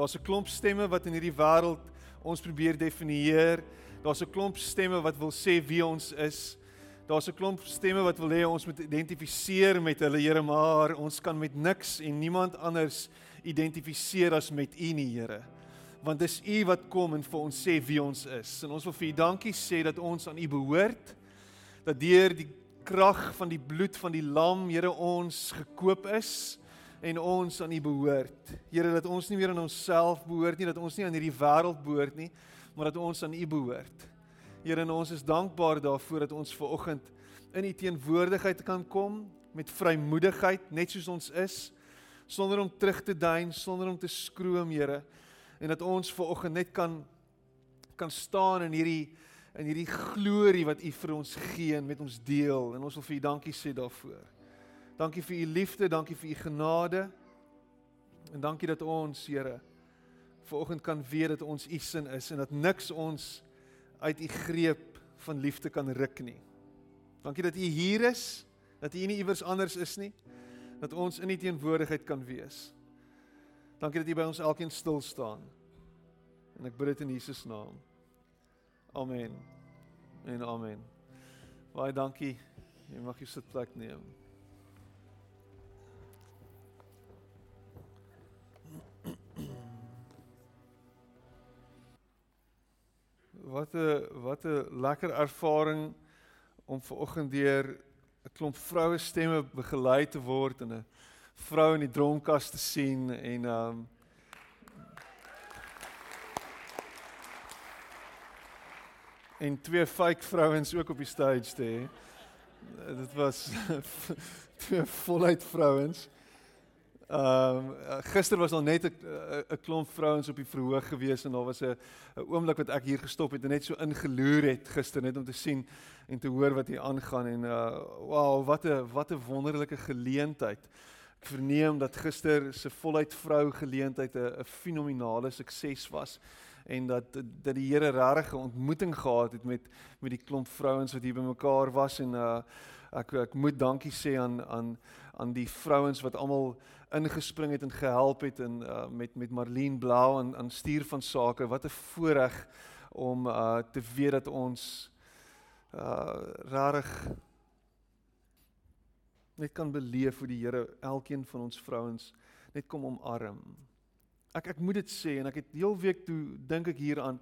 Daar's 'n klomp stemme wat in hierdie wêreld ons probeer definieer. Daar's 'n klomp stemme wat wil sê wie ons is. Daar's 'n klomp stemme wat wil hê ons moet identifiseer met hulle Here, maar ons kan met niks en niemand anders identifiseer as met U nie, Here. Want dis U wat kom en vir ons sê wie ons is. En ons wil vir U dankie sê dat ons aan U behoort. Dat deur die krag van die bloed van die lam, Here, ons gekoop is en ons aan U behoort. Here, dat ons nie meer aan onsself behoort nie, dat ons nie aan hierdie wêreld behoort nie, maar dat ons aan U behoort. Here, en ons is dankbaar daarvoor dat ons ver oggend in U teenwoordigheid kan kom met vrymoedigheid, net soos ons is, sonder om terug te dein, sonder om te skroom, Here, en dat ons ver oggend net kan kan staan in hierdie in hierdie glorie wat U vir ons gee en met ons deel en ons wil vir U dankie sê daarvoor. Dankie vir u liefde, dankie vir u genade. En dankie dat ons, Here, vanoggend kan weet dat ons u sin is en dat niks ons uit u greep van liefde kan ruk nie. Dankie dat u hier is, dat u nie iewers anders is nie, dat ons in u teenwoordigheid kan wees. Dankie dat u by ons elkeen stil staan. En ek bid dit in Jesus naam. Amen. En amen. Baie dankie. Jy mag jou sitplek neem. Wat 'n wat 'n lekker ervaring om ver oggend deur 'n klomp vroue stemme begelei te word en 'n vrou in die dronkas te sien en um en twee fake vrouens ook op die stage te hê. Dit was twee voluit vrouens. Ehm um, gister was al net 'n 'n klomp vrouens op die verhoog gewees en daar was 'n oomblik wat ek hier gestop het en net so ingeloer het gister net om te sien en te hoor wat hier aangaan en uh wow wat 'n wat 'n wonderlike geleentheid. Ek verneem dat gister se voluit vrou geleentheid 'n fenominale sukses was en dat dat die Here regtig 'n ontmoeting gehad het met met die klomp vrouens wat hier bymekaar was en uh ek ek moet dankie sê aan aan aan die vrouens wat almal ingespring het en gehelp het en uh, met met Marlene Blau en aan stuur van sake. Wat 'n voorreg om uh, te weet dat ons uh rarig net kan beleef hoe die Here elkeen van ons vrouens net kom omarm. Ek ek moet dit sê en ek het heel week toe dink ek hieraan.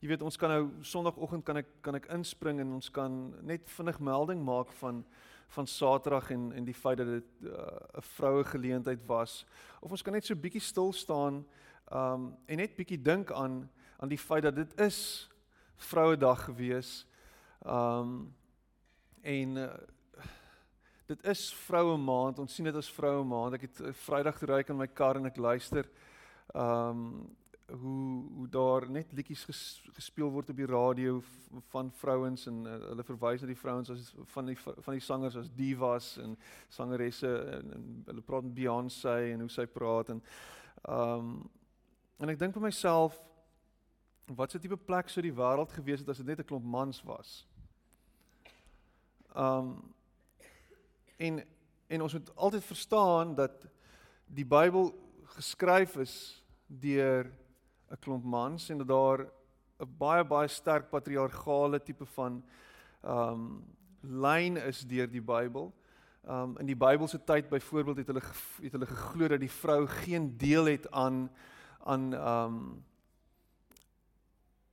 Jy weet ons kan nou Sondagoggend kan ek kan ek inspring en ons kan net vinnig melding maak van van Saterdag en en die feit dat dit 'n uh, vroue geleentheid was of ons kan net so bietjie stil staan um en net bietjie dink aan aan die feit dat dit is Vrouedag gewees. Um en uh, dit is Vroue Maand. Ons sien dit as Vroue Maand. Ek het uh, Vrydag toe ry ek in my kar en ek luister um hoe hoe daar net liedjies ges, gespeel word op die radio van vrouens en uh, hulle verwys na die vrouens as van die van die sangers as divas en sangeresse en, en hulle praat met Beyoncé en hoe sy praat en um en ek dink vir myself wat se tipe plek sou die wêreld gewees het as dit net 'n klomp mans was. Um en en ons moet altyd verstaan dat die Bybel geskryf is deur 'n klomp mans en dat daar 'n baie baie sterk patriargale tipe van um lyn is deur die Bybel. Um in die Bybelse tyd byvoorbeeld het hulle het hulle geglo dat die vrou geen deel het aan aan um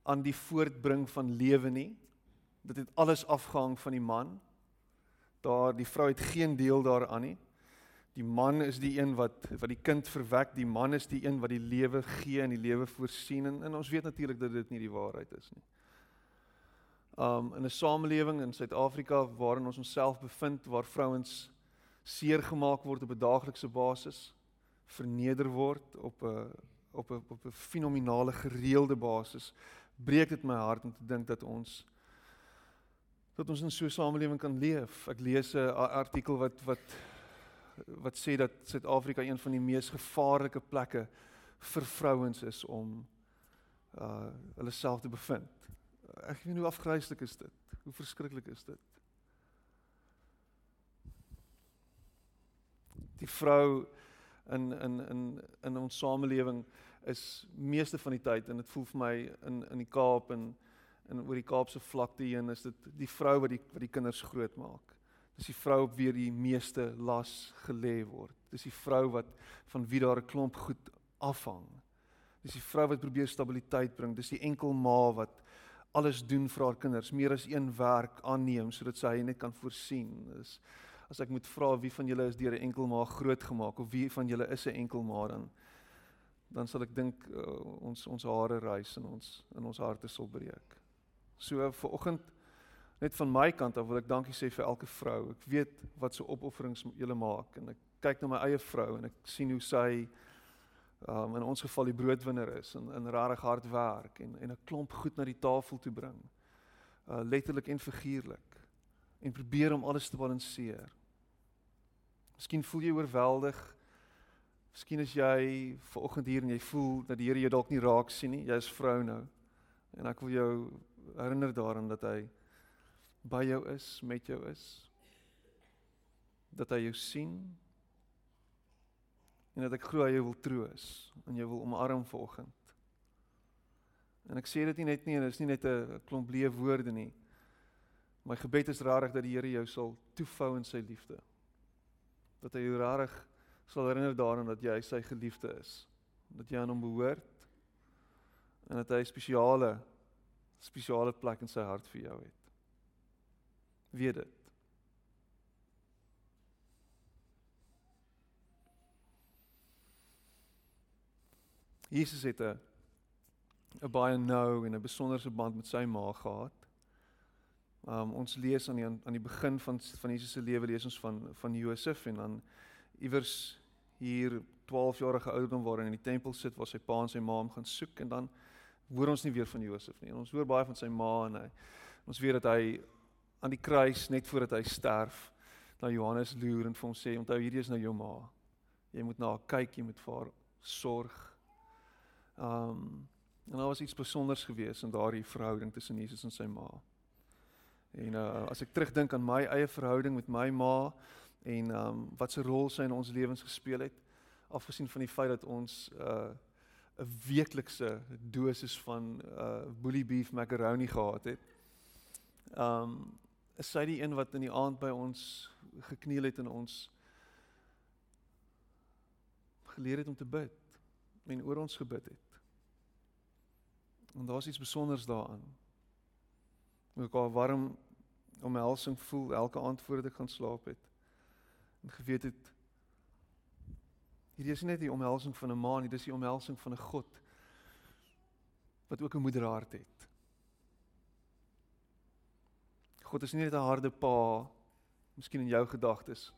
aan die voortbring van lewe nie. Dit het alles afgehang van die man. Daar die vrou het geen deel daaraan nie. Die man is die een wat wat die kind verwek, die man is die een wat die lewe gee en die lewe voorsien en, en ons weet natuurlik dat dit nie die waarheid is nie. Um in 'n samelewing in Suid-Afrika waarin ons onsself bevind waar vrouens seer gemaak word op 'n daaglikse basis, verneder word op 'n op 'n op 'n fenominale gereelde basis, breek dit my hart om te dink dat ons dat ons in so 'n samelewing kan leef. Ek lees 'n artikel wat wat wat sê dat Suid-Afrika een van die mees gevaarlike plekke vir vrouens is om uh hulle self te bevind. Ek weet nie hoe afgryslik is dit. Hoe verskriklik is dit? Die vrou in in in in ons samelewing is meeste van die tyd en dit voel vir my in in die Kaap en in oor die Kaapse vlakte heen is dit die vrou wat die wat die kinders grootmaak. Dis die vrou op wie die meeste las gelê word. Dis die vrou wat van wie daar 'n klomp goed afhang. Dis die vrou wat probeer stabiliteit bring. Dis die enkel ma wat alles doen vir haar kinders, meer as een werk aanneem sodat sy net kan voorsien. Dis as ek moet vra wie van julle is deur 'n enkel ma grootgemaak of wie van julle is 'n enkel ma dan dan sal ek dink uh, ons ons hare rys en ons in ons harte sal breek. So vir oggend net van my kant af wil ek dankie sê vir elke vrou. Ek weet wat so opofferings julle maak en ek kyk na my eie vrou en ek sien hoe sy um, in ons geval die broodwinner is en in regtig hard werk en en 'n klomp goed na die tafel toe bring. Uh letterlik en figuurlik en probeer om alles te balanseer. Miskien voel jy oorweldig. Miskien is jy ver oggend hier en jy voel dat die Here jou dalk nie raak sien nie. Jy is vrou nou. En ek wil jou herinner daaraan dat hy by jou is, met jou is. Dat hy jou sien. En dat ek glo hy wil troos en jy wil omarm ver oggend. En ek sê dit nie net nie dit is nie net 'n klomp leë woorde nie. My gebed is rarig dat die Here jou sal toefou in sy liefde. Dat hy jou rarig sal herinner daaraan dat jy sy geliefde is. Dat jy aan hom behoort en dat hy 'n spesiale spesiale plek in sy hart vir jou het. Weet dit. Jesus het 'n 'n baie nou en 'n besonderse band met sy ma gehad. Um ons lees aan die aan die begin van van Jesus se lewe lees ons van van Josef en dan iewers hier 12 jarige ouderdom waar hy in die tempel sit waar sy pa en sy ma hom gaan soek en dan hoor ons nie weer van Josef nie. En ons hoor baie van sy ma en hy ons weet dat hy aan die kruis net voordat hy sterf na Johannes loer en vir hom sê onthou hierdie is nou jou ma. Jy moet na haar kyk, jy moet vir haar sorg. Um en daar was iets spesiaals gewees in daardie verhouding tussen Jesus en sy ma. En uh as ek terugdink aan my eie verhouding met my ma en um wat se rol sy in ons lewens gespeel het, afgesien van die feit dat ons uh 'n weeklikse dosis van uh bully beef macaroni gehad het. Um is sy die een wat in die aand by ons gekniel het en ons geleer het om te bid en oor ons gebid het. En daar's iets spesiaals daaraan ook al warm omhelsing voel elke aand voordat ek gaan slaap het. En geweet het hierdie is nie net die omhelsing van 'n ma nie, dis die omhelsing van 'n God wat ook 'n moederhart het. God is nie net 'n harde pa, miskien in jou gedagtes.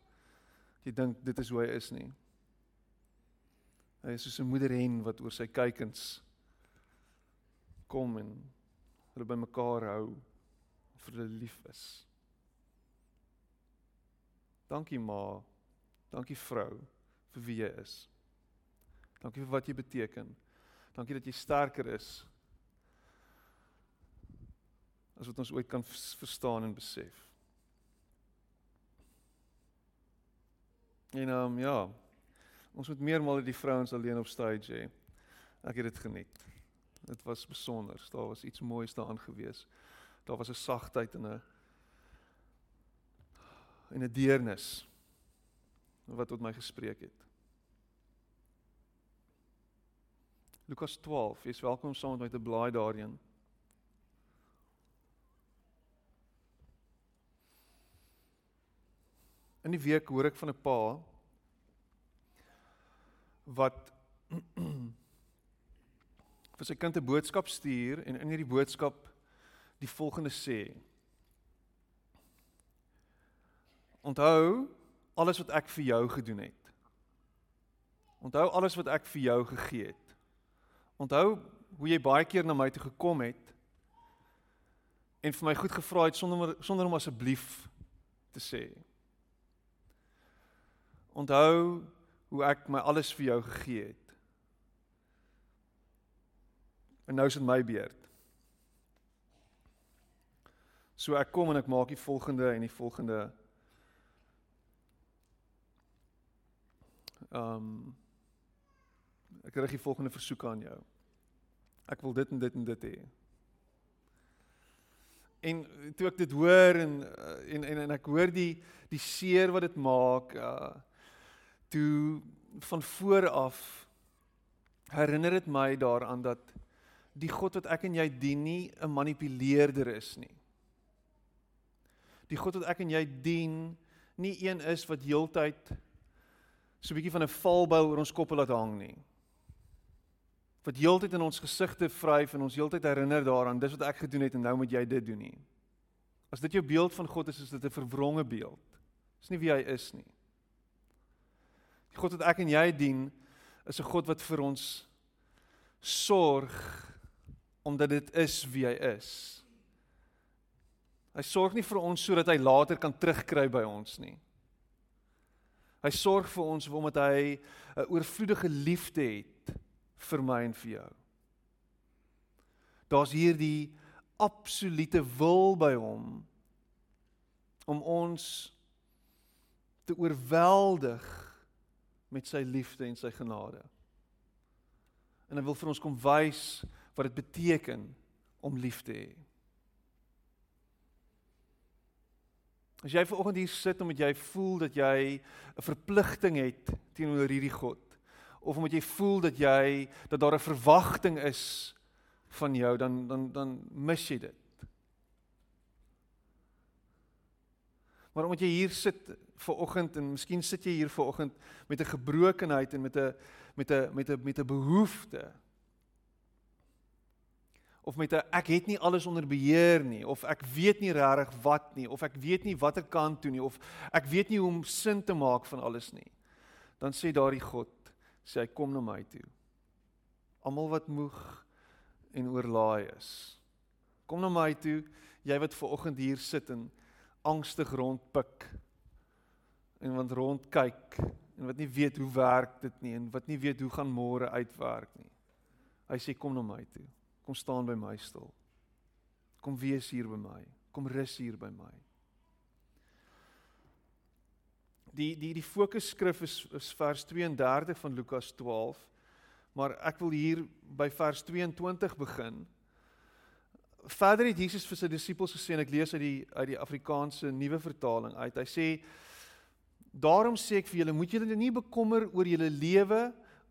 Jy dink dit is hoe hy is nie. Hy is soos 'n moederhen wat oor sy kykens kom en hulle bymekaar hou vir hulle lief is. Dankie ma. Dankie vrou vir wie jy is. Dankie vir wat jy beteken. Dankie dat jy sterker is as wat ons ooit kan verstaan en besef. En ehm um, ja, ons moet meermaal die vrouens alleen op stage hê. Ek het dit geniet. Dit was besonder. Daar was iets moois daaraan gewees daar was 'n sagtheid en 'n en 'n deernis wat tot my gespreek het. Lukas 12, jy's welkom saam met my te blaai daarin. In die week hoor ek van 'n pa wat vir sy kind 'n boodskap stuur en in hierdie boodskap die volgende sê. Onthou alles wat ek vir jou gedoen het. Onthou alles wat ek vir jou gegee het. Onthou hoe jy baie keer na my toe gekom het en vir my goed gevra het sonder sonder om asseblief te sê. Onthou hoe ek my alles vir jou gegee het. En nou is dit my beurt. So ek kom en ek maak die volgende en die volgende ehm um, ek rig die volgende versoek aan jou. Ek wil dit en dit en dit hê. En toe ek dit hoor en en en, en ek hoor die die seer wat dit maak, uh toe van voor af herinner dit my daaraan dat die God wat ek en jy dien nie 'n manipuleerder is nie. Die God wat ek en jy dien nie een is wat heeltyd so 'n bietjie van 'n valbou oor ons koppe laat hang nie. Wat heeltyd in ons gesigte vryf en ons heeltyd herinner daaraan dis wat ek gedoen het en nou moet jy dit doen nie. As dit jou beeld van God is, is dit 'n verwronge beeld. Dis nie wie hy is nie. Die God wat ek en jy dien is 'n God wat vir ons sorg omdat dit is wie hy is. Hy sorg nie vir ons sodat hy later kan terugkry by ons nie. Hy sorg vir ons omdat hy 'n oorvloedige liefde het vir my en vir jou. Daar's hierdie absolute wil by hom om ons te oorweldig met sy liefde en sy genade. En hy wil vir ons kom wys wat dit beteken om lief te hê. As jy vanoggend hier sit omdat jy voel dat jy 'n verpligting het teenoor hierdie God of omdat jy voel dat jy dat daar 'n verwagting is van jou dan dan dan mis jy dit. Maar omdat jy hier sit ver oggend en miskien sit jy hier ver oggend met 'n gebrokenheid en met 'n met 'n met 'n met 'n behoefte? Of met 'n ek het nie alles onder beheer nie of ek weet nie regtig wat nie of ek weet nie watter kant toe nie of ek weet nie hoe om sin te maak van alles nie. Dan sê daardie God sê hy kom na my toe. Almal wat moeg en oorlaai is kom na my toe. Jy wat ver oggend hier sit en angstig rondpik en wat rond kyk en wat nie weet hoe werk dit nie en wat nie weet hoe gaan môre uitwerk nie. Hy sê kom na my toe. Kom staan by my stil. Kom wees hier by my. Kom rus hier by my. Die die die fokusskrif is, is vers 32 van Lukas 12. Maar ek wil hier by vers 22 begin. Verder het Jesus vir sy disippels gesê en ek lees uit die uit die Afrikaanse nuwe vertaling uit. Hy sê Daarom sê ek vir julle, moet julle nie bekommer oor julle lewe,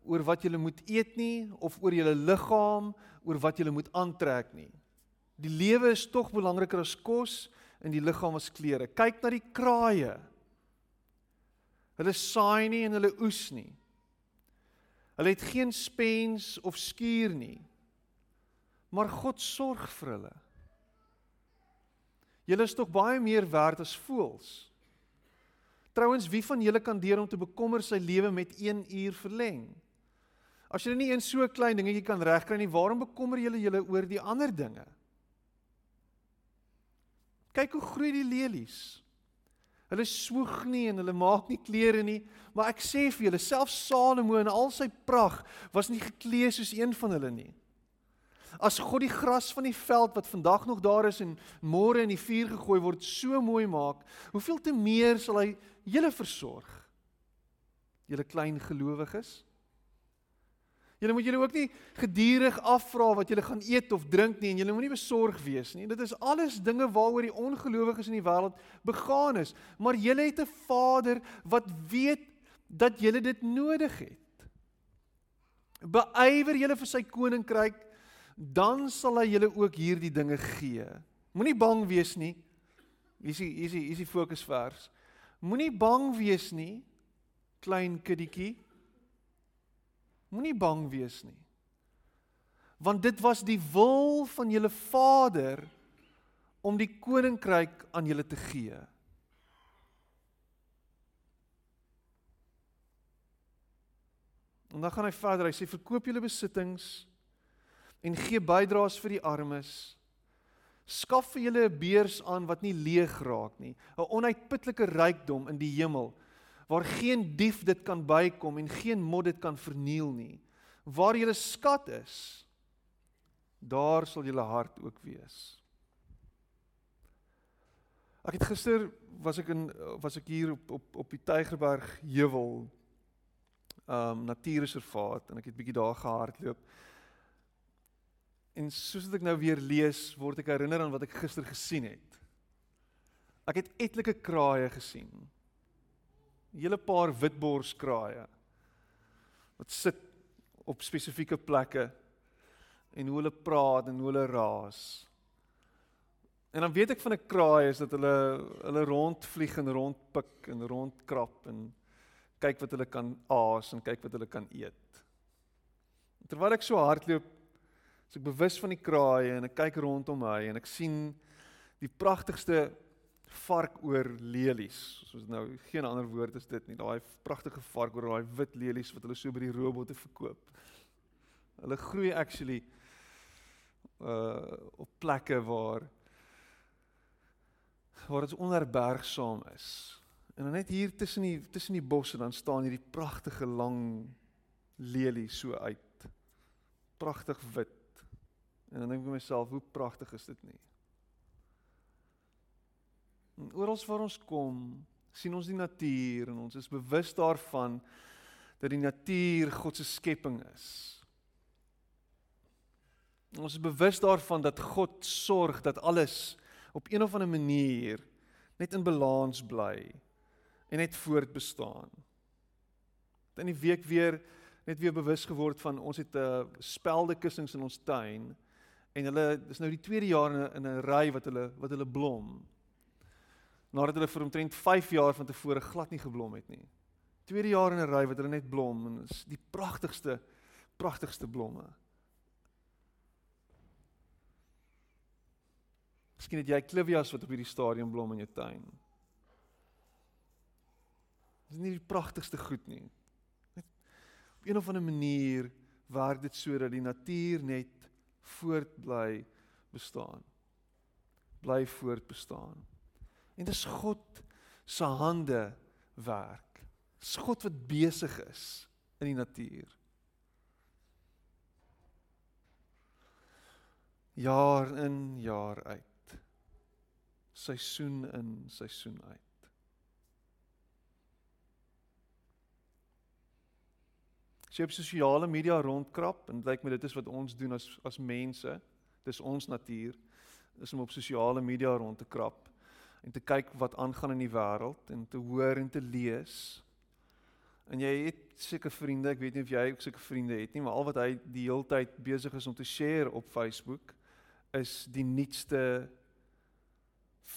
oor wat julle moet eet nie of oor julle liggaam, oor wat julle moet aantrek nie. Die lewe is tog belangriker as kos en die liggaam as klere. Kyk na die kraaie. Hulle saai nie en hulle oes nie. Hulle het geen spens of skuur nie. Maar God sorg vir hulle. Julle is tog baie meer werd as voëls. Trouwens, wie van julle kan deur om te bekommer sy lewe met 1 uur verleng? As jy nie een so klein dingetjie kan regkry nie, waarom bekommer julle julle oor die ander dinge? Kyk hoe groei die lelies. Hulle swoeg nie en hulle maak nie klere nie, maar ek sê vir julle, selfs Salomo in al sy pragt was nie geklee soos een van hulle nie. As God die gras van die veld wat vandag nog daar is en môre in die vuur gegooi word so mooi maak, hoeveel te meer sal hy julle versorg. Julle klein gelowiges. Julle moet julle ook nie gedurig afvra wat julle gaan eet of drink nie en julle moenie besorg wees nie. Dit is alles dinge waaroor die ongelowiges in die wêreld begaan is, maar julle het 'n Vader wat weet dat julle dit nodig het. Beywer julle vir sy koninkryk, dan sal hy julle ook hierdie dinge gee. Moenie bang wees nie. Hier is hier is hier is die fokusvers. Moenie bang wees nie, klein kindertjie. Moenie bang wees nie. Want dit was die wil van julle Vader om die koninkryk aan julle te gee. En dan gaan hy verder. Hy sê verkoop julle besittings en gee bydraes vir die armes Skaf vir julle 'n beurs aan wat nie leeg raak nie, 'n onuitputlike rykdom in die hemel waar geen dief dit kan bykom en geen mot dit kan verniel nie. Waar julle skat is, daar sal julle hart ook wees. Ek het gister was ek in was ek hier op op op die Tygerberg heuwel. um natuurreservaat en ek het bietjie daar gehardloop. En soos ek nou weer lees, word ek herinner aan wat ek gister gesien het. Ek het etlike kraaie gesien. 'n Hele paar witborskraaie wat sit op spesifieke plekke en hoe hulle praat en hoe hulle raas. En dan weet ek van 'n kraai is dat hulle hulle rondvlieg en rondpik en rondkrap en kyk wat hulle kan aas en kyk wat hulle kan eet. Terwyl ek so hardloop, is ek bewus van die kraaie en ek kyk rondom my en ek sien die pragtigste varkoor lelies. Soos nou geen ander woord is dit nie. Daai pragtige varkoor, daai wit lelies wat hulle so by die robotte verkoop. Hulle groei actually uh op plekke waar waar dit onherbergsaam is. En dan net hier tussen die tussen die bosse dan staan hierdie pragtige lang lelie so uit. Pragtig wit. En dan dink ek myself, hoe pragtig is dit nie? En oral waar ons kom, sien ons die natuur en ons is bewus daarvan dat die natuur God se skepping is. Ons is bewus daarvan dat God sorg dat alles op een of ander manier net in balans bly en net voortbestaan. In die week weer net weer bewus geword van ons het 'n uh, spelde kussings in ons tuin en hulle dis nou die tweede jaar in 'n ry wat hulle wat hulle blom. Nadat hulle vir omtrent 5 jaar van tevore glad nie geblom het nie. Tweede jaar in 'n ry wat hulle net blom en is die pragtigste pragtigste blomme. Miskien het jy klivias wat op hierdie stadium blom in jou tuin. Dit is nie die pragtigste goed nie. Op een of ander manier werk dit sodat die natuur net voort bly bestaan. Bly voort bestaan. En dis God se hande werk. Dis God wat besig is in die natuur. Jaar in, jaar uit seisoen in, seisoen uit. As jy op sosiale media rondkrap en dit lyk my dit is wat ons doen as as mense, dis ons natuur, is om op sosiale media rond te krap en te kyk wat aangaan in die wêreld en te hoor en te lees. En jy het seker vriende, ek weet nie of jy ook sulke vriende het nie, maar al wat hy die hele tyd besig is om te share op Facebook is die nuutste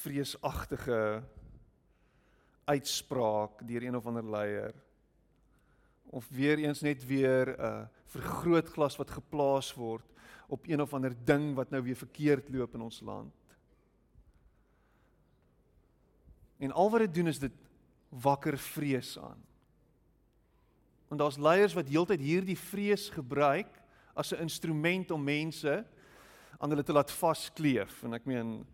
vreesagtige uitspraak deur een of ander leier of weer eens net weer 'n uh, vergrootglas wat geplaas word op een of ander ding wat nou weer verkeerd loop in ons land. En al wat dit doen is dit wakker vrees aan. Want daar's leiers wat heeltyd hierdie vrees gebruik as 'n instrument om mense aan hulle te laat vaskleef en ek meen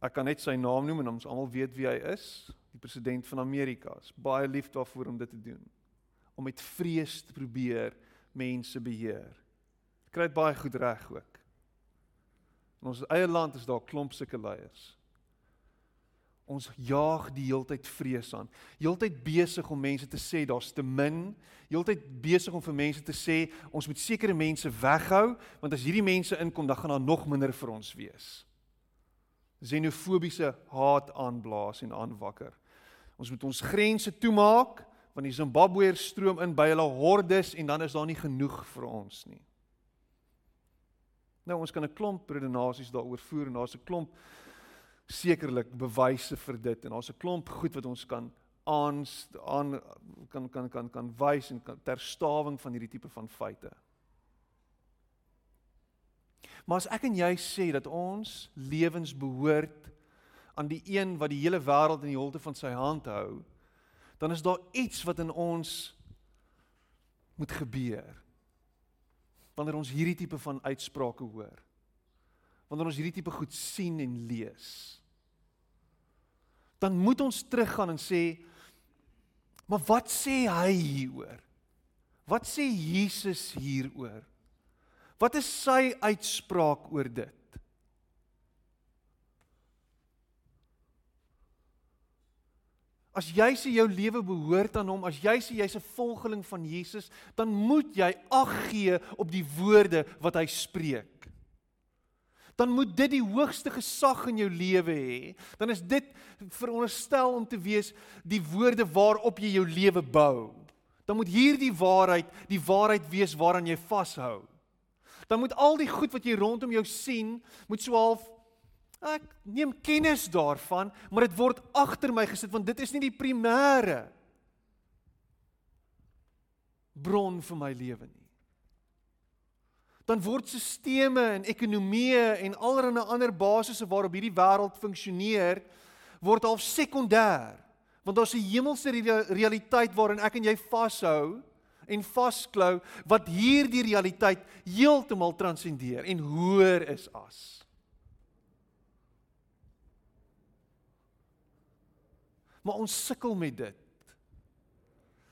Ek kan net sy naam noem en ons almal weet wie hy is, die president van Amerika. Is baie lief daarvoor om dit te doen. Om met vrees te probeer mense beheer. Kry dit baie goed reg ook. In ons eie land is daar klomp sulke leiers. Ons jaag die heeltyd vrees aan. Heeltyd besig om mense te sê daar's te min. Heeltyd besig om vir mense te sê ons moet sekere mense weghou want as hierdie mense inkom dan gaan daar nog minder vir ons wees xenofobiese haat aanblaas en aanwakker. Ons moet ons grense toemaak want die Zimbabweërs stroom in by hulle hordes en dan is daar nie genoeg vir ons nie. Nou ons kan 'n klomp redenasies daaroor voer en daar's 'n klomp sekerlik bewyse vir dit en daar's 'n klomp goed wat ons kan aan aan kan kan kan kan wys en kan ter stawing van hierdie tipe van feite. Maar as ek en jy sê dat ons lewens behoort aan die een wat die hele wêreld in die holte van sy hand hou, dan is daar iets wat in ons moet gebeur. Wanneer ons hierdie tipe van uitsprake hoor. Wanneer ons hierdie tipe goed sien en lees. Dan moet ons teruggaan en sê maar wat sê hy hieroor? Wat sê Jesus hieroor? Wat is sy uitspraak oor dit? As jy sê jou lewe behoort aan hom, as jy sê jy's 'n volgeling van Jesus, dan moet jy ag gee op die woorde wat hy spreek. Dan moet dit die hoogste gesag in jou lewe hê. Dan is dit veronderstel om te wees die woorde waarop jy jou lewe bou. Dan moet hierdie waarheid die waarheid wees waaraan jy vashou. Dan moet al die goed wat jy rondom jou sien, moet so half Ek neem kennis daarvan, maar dit word agter my gesit want dit is nie die primêre bron vir my lewe nie. Dan word stelsels en ekonomieë en allerlei ander basisse waarop hierdie wêreld funksioneer word half sekondêr. Want daar's 'n hemelse realiteit waarin ek en jy vashou en vasklou wat hierdie realiteit heeltemal transcendeer en hoër is as. Maar ons sukkel met dit.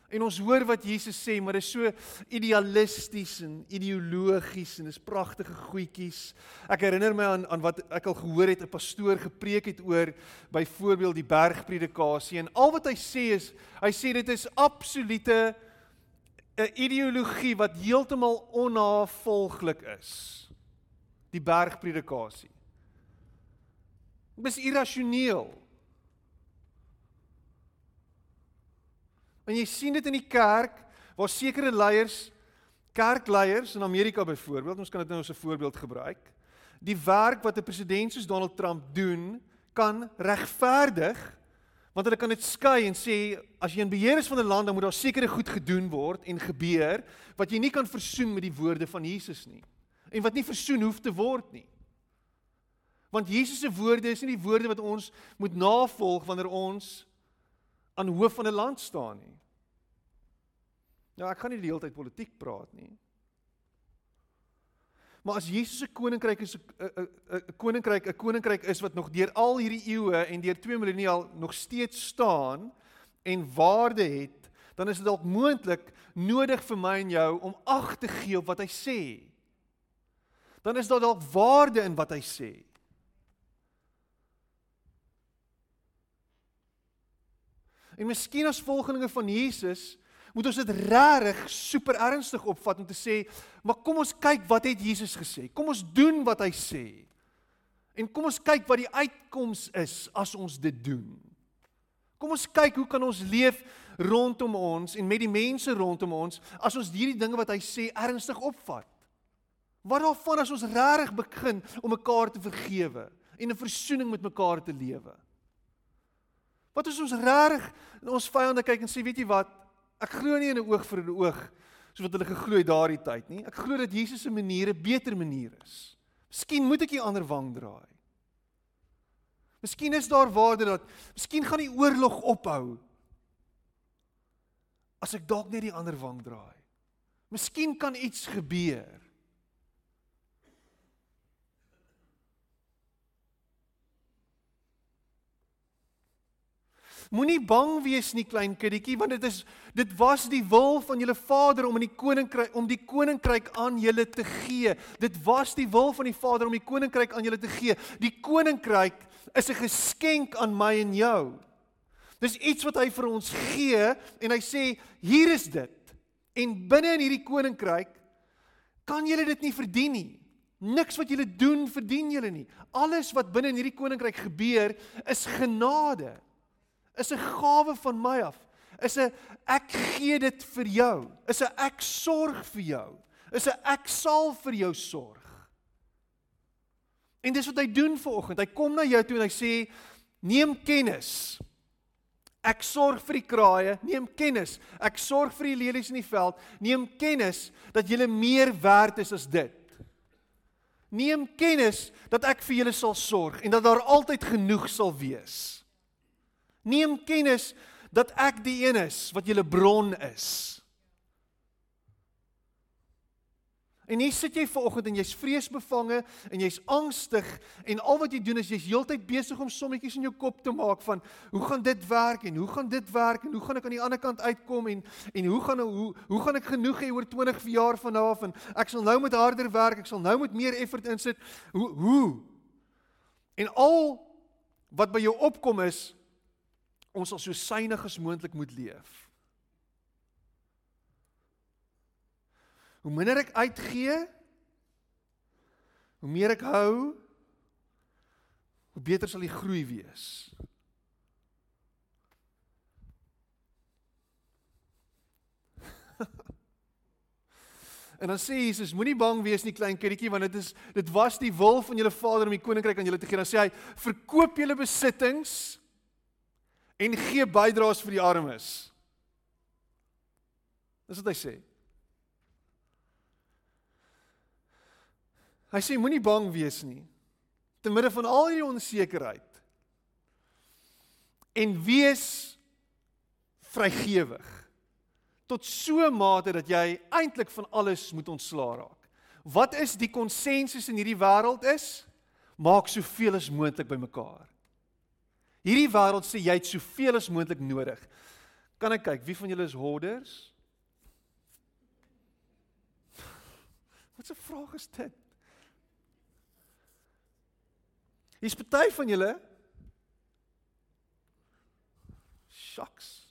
En ons hoor wat Jesus sê, maar dit is so idealisties en ideologies en is pragtige goedjies. Ek herinner my aan aan wat ek al gehoor het 'n pastoor gepreek het oor byvoorbeeld die bergpredikasie en al wat hy sê is hy sê dit is absolute 'n ideologie wat heeltemal onnavolglik is. Die bergpredikasie. Dit is irrasioneel. En jy sien dit in die kerk waar sekere leiers, kerkleiers in Amerika byvoorbeeld, ons kan dit nou as 'n voorbeeld gebruik, die werk wat 'n president soos Donald Trump doen, kan regverdig want hulle kan dit skei en sê as jy in beheer is van 'n land dan moet daar sekere goed gedoen word en gebeur wat jy nie kan versoen met die woorde van Jesus nie en wat nie versoen hoef te word nie. Want Jesus se woorde is nie die woorde wat ons moet navolg wanneer ons aan hoof van 'n land staan nie. Ja, ek gaan nie die hele tyd politiek praat nie. Maar as Jesus se koninkryk is 'n koninkryk, 'n koninkryk is wat nog deur al hierdie eeue en deur 2 millennia al nog steeds staan en waarde het, dan is dit dalk moontlik nodig vir my en jou om ag te gee op wat hy sê. Dan is daar dalk waarde in wat hy sê. En miskien as volgelinge van Jesus moet ons dit regtig super ernstig opvat om te sê, maar kom ons kyk wat het Jesus gesê? Kom ons doen wat hy sê. En kom ons kyk wat die uitkoms is as ons dit doen. Kom ons kyk hoe kan ons leef rondom ons en met die mense rondom ons as ons hierdie dinge wat hy sê ernstig opvat. Wat daarvan as ons regtig begin om mekaar te vergewe en 'n versoening met mekaar te lewe? Wat as ons regtig in ons vyande kyk en sê, weet jy wat? Ek glo nie in 'n oog vir 'n oog soos wat hulle geglo het daardie tyd nie. Ek glo dat Jesus se maniere beter maniere is. Miskien moet ek die ander wang draai. Miskien is daar waarde dat miskien gaan die oorlog ophou as ek dalk net die ander wang draai. Miskien kan iets gebeur. Moenie bang wees nie klein kindertjie want dit is dit was die wil van julle Vader om in die koninkryk om die koninkryk aan julle te gee. Dit was die wil van die Vader om die koninkryk aan julle te gee. Die koninkryk is 'n geskenk aan my en jou. Dis iets wat hy vir ons gee en hy sê hier is dit. En binne in hierdie koninkryk kan julle dit nie verdien nie. Niks wat julle doen verdien julle nie. Alles wat binne in hierdie koninkryk gebeur is genade is 'n gawe van my af. Is 'n ek gee dit vir jou. Is 'n ek sorg vir jou. Is 'n ek sal vir jou sorg. En dis wat hy doen vanoggend. Hy kom na jou toe en hy sê neem kennis. Ek sorg vir die kraaie, neem kennis. Ek sorg vir die lelies in die veld. Neem kennis dat jy meer werd is as dit. Neem kennis dat ek vir julle sal sorg en dat daar altyd genoeg sal wees. Neem kennis dat ek die een is wat julle bron is. En hier sit jy vanoggend en jy's vreesbevange en jy's angstig en al wat jy doen is jy's heeltyd besig om sommetjies in jou kop te maak van hoe gaan dit werk en hoe gaan dit werk en hoe gaan ek aan die ander kant uitkom en en hoe gaan hoe hoe gaan ek genoeg hê oor 20 jaar van nou af en ek sal nou met harder werk, ek sal nou met meer effort insit. Hoe hoe? En al wat by jou opkom is ons sal so suinig as moontlik moet leef. Hoe minder ek uitgee, hoe meer ek hou, hoe beter sal die groei wees. En dan sê Jesus, moenie bang wees nie klein kindertjie want dit is dit was die wil van julle Vader om die koninkryk aan julle te gee. Dan sê hy, verkoop julle besittings en gee bydraes vir die armes. Dis wat hy sê. Hy sê moenie bang wees nie. Te midde van al hierdie onsekerheid. En wees vrygewig tot so 'n mate dat jy eintlik van alles moet ontslaa raak. Wat is die konsensus in hierdie wêreld is? Maak soveel as moontlik bymekaar. Hierdie wêreld sê jy het soveel as moontlik nodig. Kan ek kyk wie van julle is hoarders? Wat 'n vraag is dit? Hier's party van julle Shucks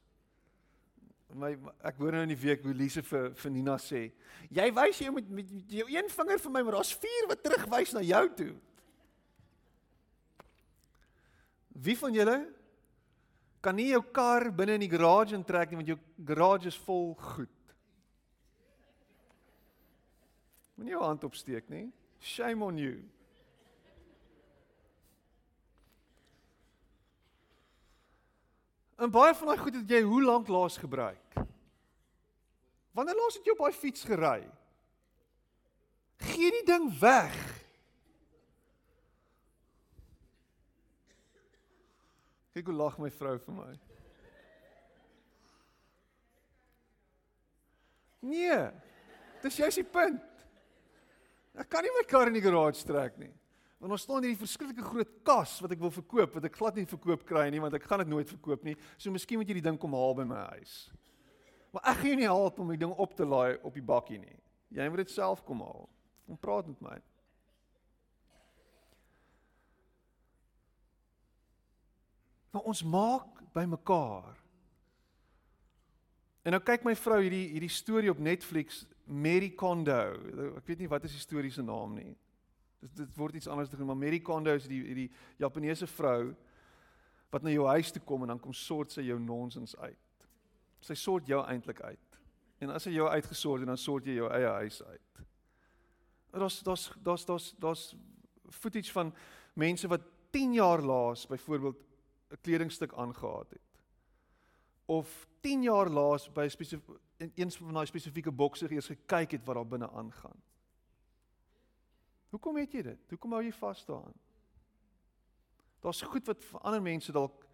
my ek hoor nou in die week hoe Lise vir vir Nina sê, jy wys jy moet met jou een vinger vir my, maar daar's vier wat terugwys na jou toe. Wie van julle kan nie jou kar binne in die garage intrek nie want jou garage is vol goed. Moenie jou hand opsteek nie. Shame on you. En baie van daai goed het jy hoe lank laas gebruik? Wanneer laas het jy op daai fiets gery? Gee die ding weg. Kyk hoe lag my vrou vir my. Nee. Dis jy's die punt. Ek kan nie my kar in die garage trek nie. Want ons staan hierdie verskriklike groot kas wat ek wil verkoop, wat ek glad nie verkoop kry nie, want ek gaan dit nooit verkoop nie. So miskien moet jy die ding kom haal by my huis. Maar ek gaan jou nie help om die ding op te laai op die bakkie nie. Jy moet dit self kom haal. Kom praat met my. Maar ons maak by mekaar. En nou kyk my vrou hierdie hierdie storie op Netflix, Mary Kondo. Ek weet nie wat is die storie se naam nie. Dit dit word iets anders genoem, maar Mary Kondo is die die Japaneese vrou wat na jou huis toe kom en dan kom sort sy jou nonsens uit. Sy sort jou eintlik uit. En as sy jou uitgesort het, dan sort jy jou eie huis uit. Daar's daar's daar's daar's daar's footage van mense wat 10 jaar laas byvoorbeeld 'n kledingstuk aangetree het. Of 10 jaar laas by 'n spesifieke een van daai spesifieke bokse eers gekyk het wat daar binne aangaan. Hoekom weet jy dit? Hoekom hou jy vas daaraan? Daar's goed wat vir ander mense dalk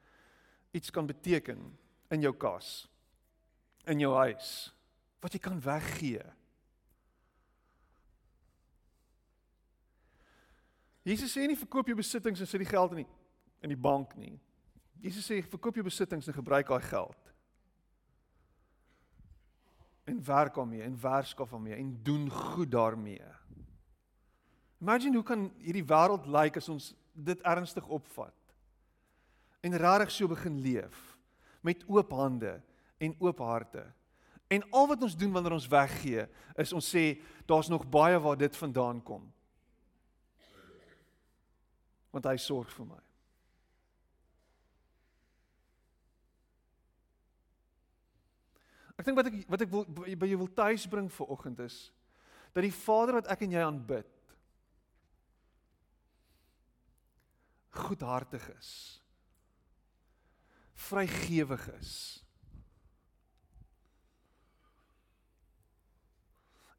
iets kan beteken in jou kas, in jou huis, wat jy kan weggee. Jesus sê nie verkoop jou besittings en sit die geld in die in die bank nie. Jesus sê verkoop jou besittings en gebruik daai geld. En werk daarmee en werskaf daarmee en doen goed daarmee. Imagine hoe kan hierdie wêreld lyk like as ons dit ernstig opvat. En regtig so begin leef met oop hande en oop harte. En al wat ons doen wanneer ons weggee, is ons sê daar's nog baie waar dit vandaan kom. Want hy sorg vir my. Ek dink wat ek wat ek wil by jou wil tuis bring vir oggend is dat die Vader wat ek en jy aanbid goedhartig is. Vrygewig is.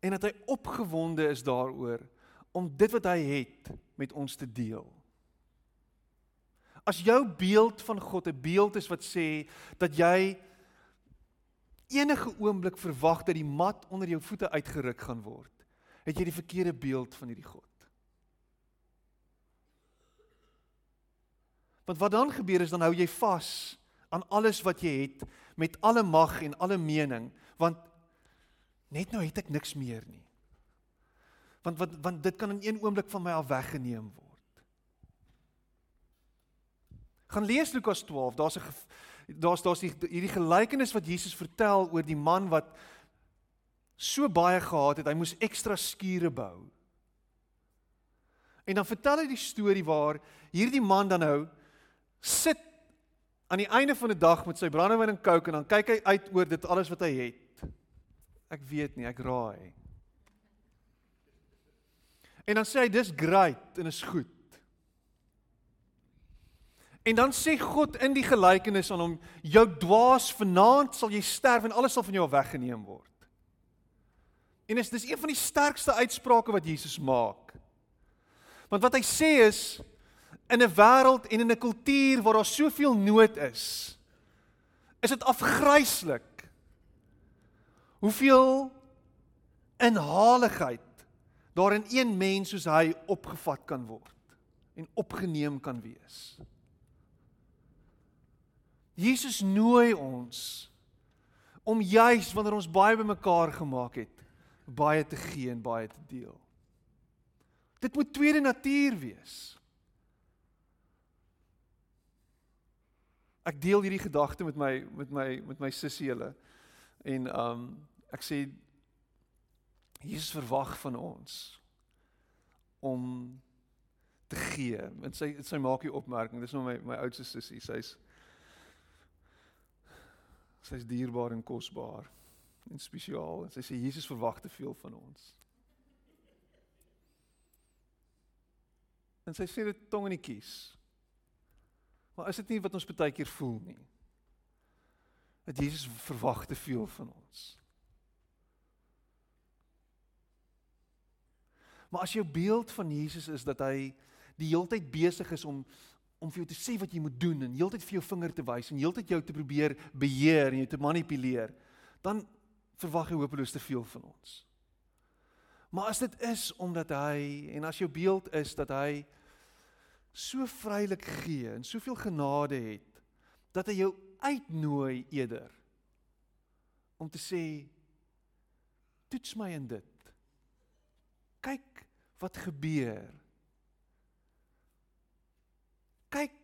En dat hy opgewonde is daaroor om dit wat hy het met ons te deel. As jou beeld van God 'n beeld is wat sê dat jy enige oomblik verwag dat die mat onder jou voete uitgeruk gaan word, het jy die verkeerde beeld van hierdie God. Want wat dan gebeur is dan hou jy vas aan alles wat jy het met alle mag en alle mening want net nou het ek niks meer nie. Want want want dit kan in een oomblik van my af weggeneem word. Gaan lees Lukas 12, daar's 'n Daar's daar's die, hierdie gelykenis wat Jesus vertel oor die man wat so baie gehad het, hy moes ekstra skure bou. En dan vertel hy die storie waar hierdie man dan nou sit aan die einde van die dag met sy brandewyn en coke en dan kyk hy uit oor dit alles wat hy het. Ek weet nie, ek raai. En dan sê hy dis great en is goed. En dan sê God in die gelykenis aan hom: "Jou dwaas, vanaand sal jy sterf en alles sal van jou weggeneem word." En dis dis een van die sterkste uitsprake wat Jesus maak. Want wat hy sê is in 'n wêreld en in 'n kultuur waar daar soveel nood is, is dit afgryslik. Hoeveel inhaligheid daar in een mens soos hy opgevat kan word en opgeneem kan wees. Jesus nooi ons om juis wanneer ons baie bymekaar gemaak het, baie te gee en baie te deel. Dit moet tweede natuur wees. Ek deel hierdie gedagte met my met my met my sussie hulle. En um ek sê Jesus verwag van ons om te gee. En sy sy maak hier opmerking. Dis nou my my oudste sussie. Sy's sy's dierbaar en kosbaar en spesiaal. En sy sê Jesus verwag te veel van ons. En sy sê dit tong in die kies. Maar is dit nie wat ons baie keer voel nie? Dat Jesus verwag te veel van ons. Maar as jou beeld van Jesus is dat hy die heeltyd besig is om om vir jou te sê wat jy moet doen en heeltyd vir jou vinger te wys en heeltyd jou te probeer beheer en jou te manipuleer, dan verwag jy hopeloos te veel van ons. Maar as dit is omdat hy en as jou beeld is dat hy so vrylik gee en soveel genade het dat hy jou uitnooi eerder om te sê toets my in dit. Kyk wat gebeur. Kyk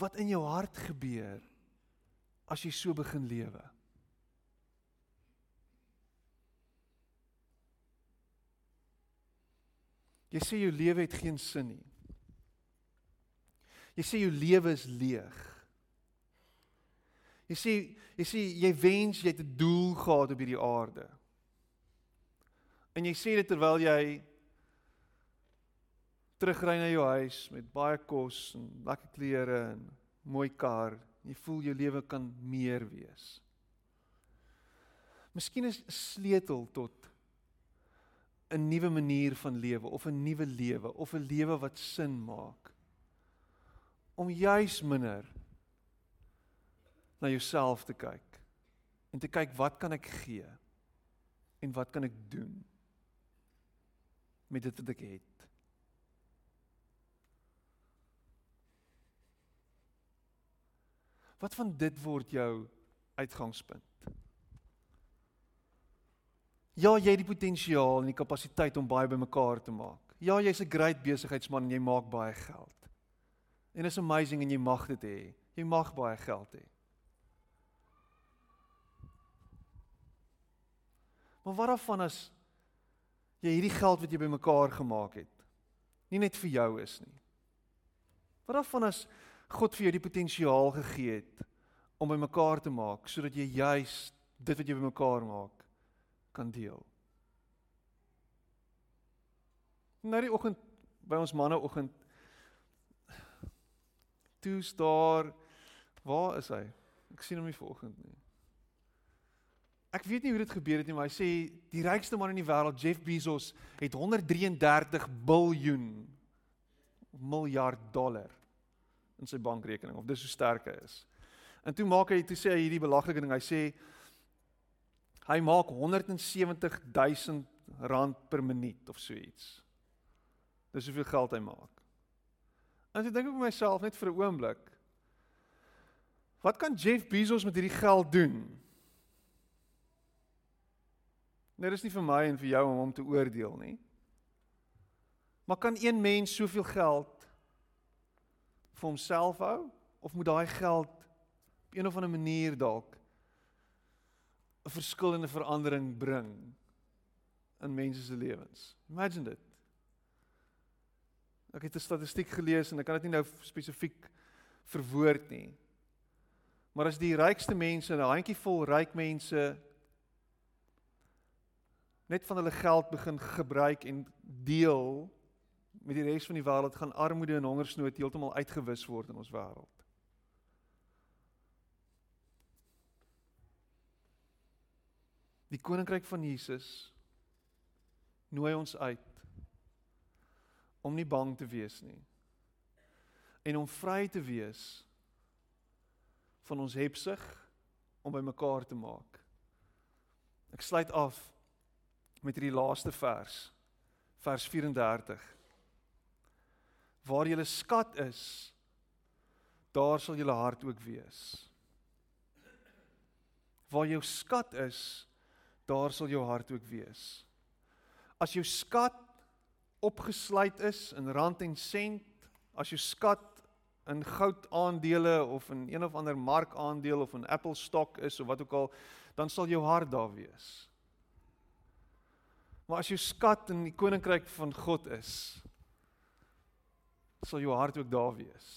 wat in jou hart gebeur as jy so begin lewe. Jy sê jou lewe het geen sin nie. Jy sê jou lewe is leeg. Jy sê jy sê jy wens jy het 'n doel gehad op hierdie aarde. En jy sê dit terwyl jy terugry na jou huis met baie kos en lekker klere en mooi kar. Jy voel jou lewe kan meer wees. Miskien is sleutel tot 'n nuwe manier van lewe of 'n nuwe lewe of 'n lewe wat sin maak. Om juis minder na jouself te kyk en te kyk wat kan ek gee en wat kan ek doen met dit wat ek het. Wat van dit word jou uitgangspunt? Ja, jy het die potensiaal en die kapasiteit om baie bymekaar te maak. Ja, jy's 'n great besigheidsman en jy maak baie geld. En is amazing en jy mag dit hê. Jy mag baie geld hê. Maar wat af van as jy hierdie geld wat jy bymekaar gemaak het nie net vir jou is nie? Wat af van as God vir jou die potensiaal gegee het om bymekaar te maak sodat jy juis dit wat jy bymekaar maak kan deel. Nou die oggend by ons manneoggend toe's daar waar is hy? Ek sien hom nie vanoggend nie. Ek weet nie hoe dit gebeur het nie, maar hy sê die rykste man in die wêreld, Jeff Bezos, het 133 biljoen miljard dollar in sy bankrekening of dis hoe sterk hy is. En toe maak hy toe sê hy hierdie belaglike ding, hy sê Hy maak 170 000 rand per minuut of so iets. Dis hoeveel geld hy maak. En ek dink ek myself net vir 'n oomblik. Wat kan Jeff Bezos met hierdie geld doen? Nou dis nie vir my en vir jou om hom te oordeel nie. Maar kan een mens soveel geld vir homself hou of moet daai geld op een of ander manier dalk 'n verskil en 'n verandering bring in mense se lewens. Imagine dit. Ek het 'n statistiek gelees en ek kan dit nie nou spesifiek verwoord nie. Maar as die rykste mense, 'n handjievol ryk mense net van hulle geld begin gebruik en deel met die res van die wêreld gaan armoede en hongersnood heeltemal uitgewis word in ons wêreld. Die koninkryk van Jesus nooi ons uit om nie bang te wees nie en om vry te wees van ons hebsug om by mekaar te maak. Ek sluit af met hierdie laaste vers, vers 34. Waar julle skat is, daar sal julle hart ook wees. Waar jou skat is, daar sal jou hart ook wees. As jou skat opgesluit is in rand en sent, as jou skat in goud aandele of in een of ander mark aandeel of in Apple stock is of wat ook al, dan sal jou hart daar wees. Maar as jou skat in die koninkryk van God is, sal jou hart ook daar wees.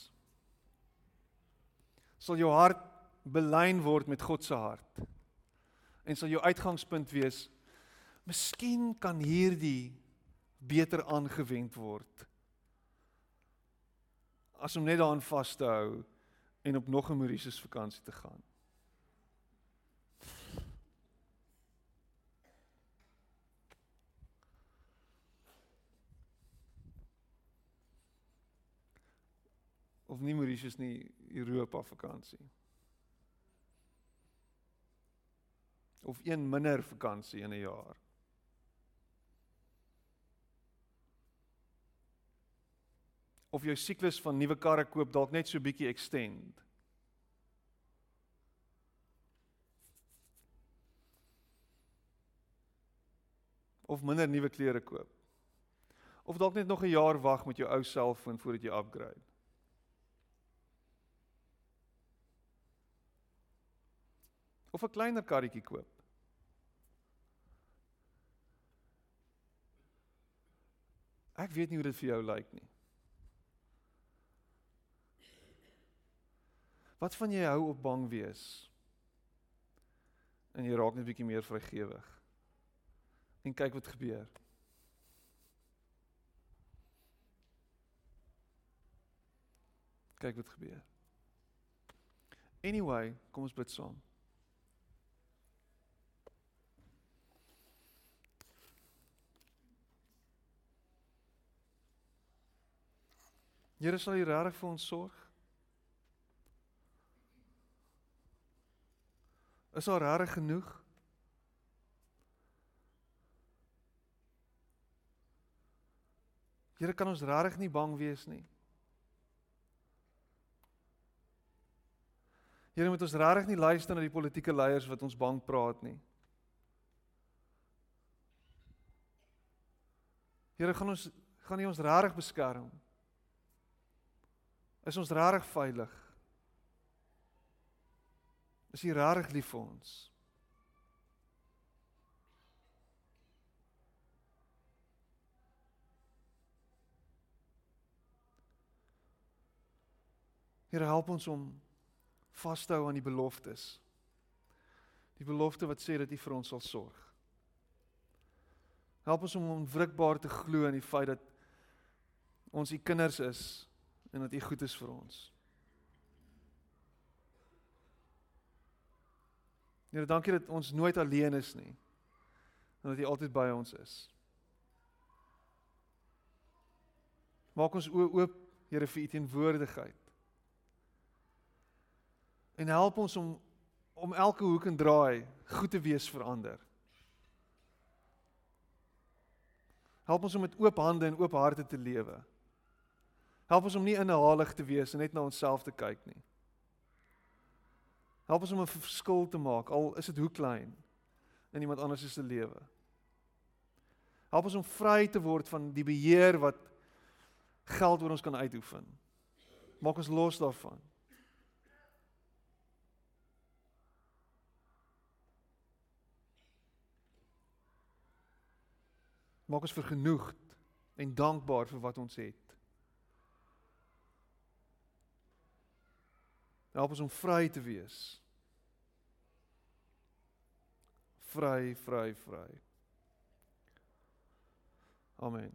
Sal jou hart belyn word met God se hart en sal jou uitgangspunt wees miskien kan hierdie beter aangewend word as om net daaraan vas te hou en op nog 'n Mauritius vakansie te gaan. Of nie Mauritius nie, Europa vakansie. of een minder vakansie in 'n jaar. Of jou siklus van nuwe karre koop dalk net so bietjie extend. Of minder nuwe klere koop. Of dalk net nog 'n jaar wag met jou ou selfoon voordat jy upgrade. Of 'n kleiner karretjie koop. Ek weet nie hoe dit vir jou lyk nie. Wat van jy hou op bang wees? En jy raak net bietjie meer vrygewig. En kyk wat gebeur. Kyk wat gebeur. Anyway, kom ons bid saam. Here sal U regtig vir ons sorg? Is daar regtig genoeg? Here kan ons regtig nie bang wees nie. Here moet ons regtig nie luister na die politieke leiers wat ons bang praat nie. Here gaan ons gaan U ons regtig beskerm. Is ons regtig veilig? Is U regtig lief vir ons? Here help ons om vas te hou aan die beloftes. Die belofte wat sê dat U vir ons sal sorg. Help ons om onwrikbaar te glo in die feit dat ons U kinders is en dat U goed is vir ons. Here, dankie dat ons nooit alleen is nie. En dat U altyd by ons is. Maak ons oë oop, Here, vir U teenwoordigheid. En help ons om om elke hoek en draai goed te wees vir ander. Help ons om met oop hande en oop harte te lewe. Help ons om nie inhalig te wees en net na onsself te kyk nie. Help ons om 'n verskil te maak, al is dit hoe klein in iemand anders se lewe. Help ons om vry te word van die beheer wat geld oor ons kan uitoefen. Maak ons los daarvan. Maak ons vergenoegd en dankbaar vir wat ons het. Help ons om vry te wees. Vry, vry, vry. Amen.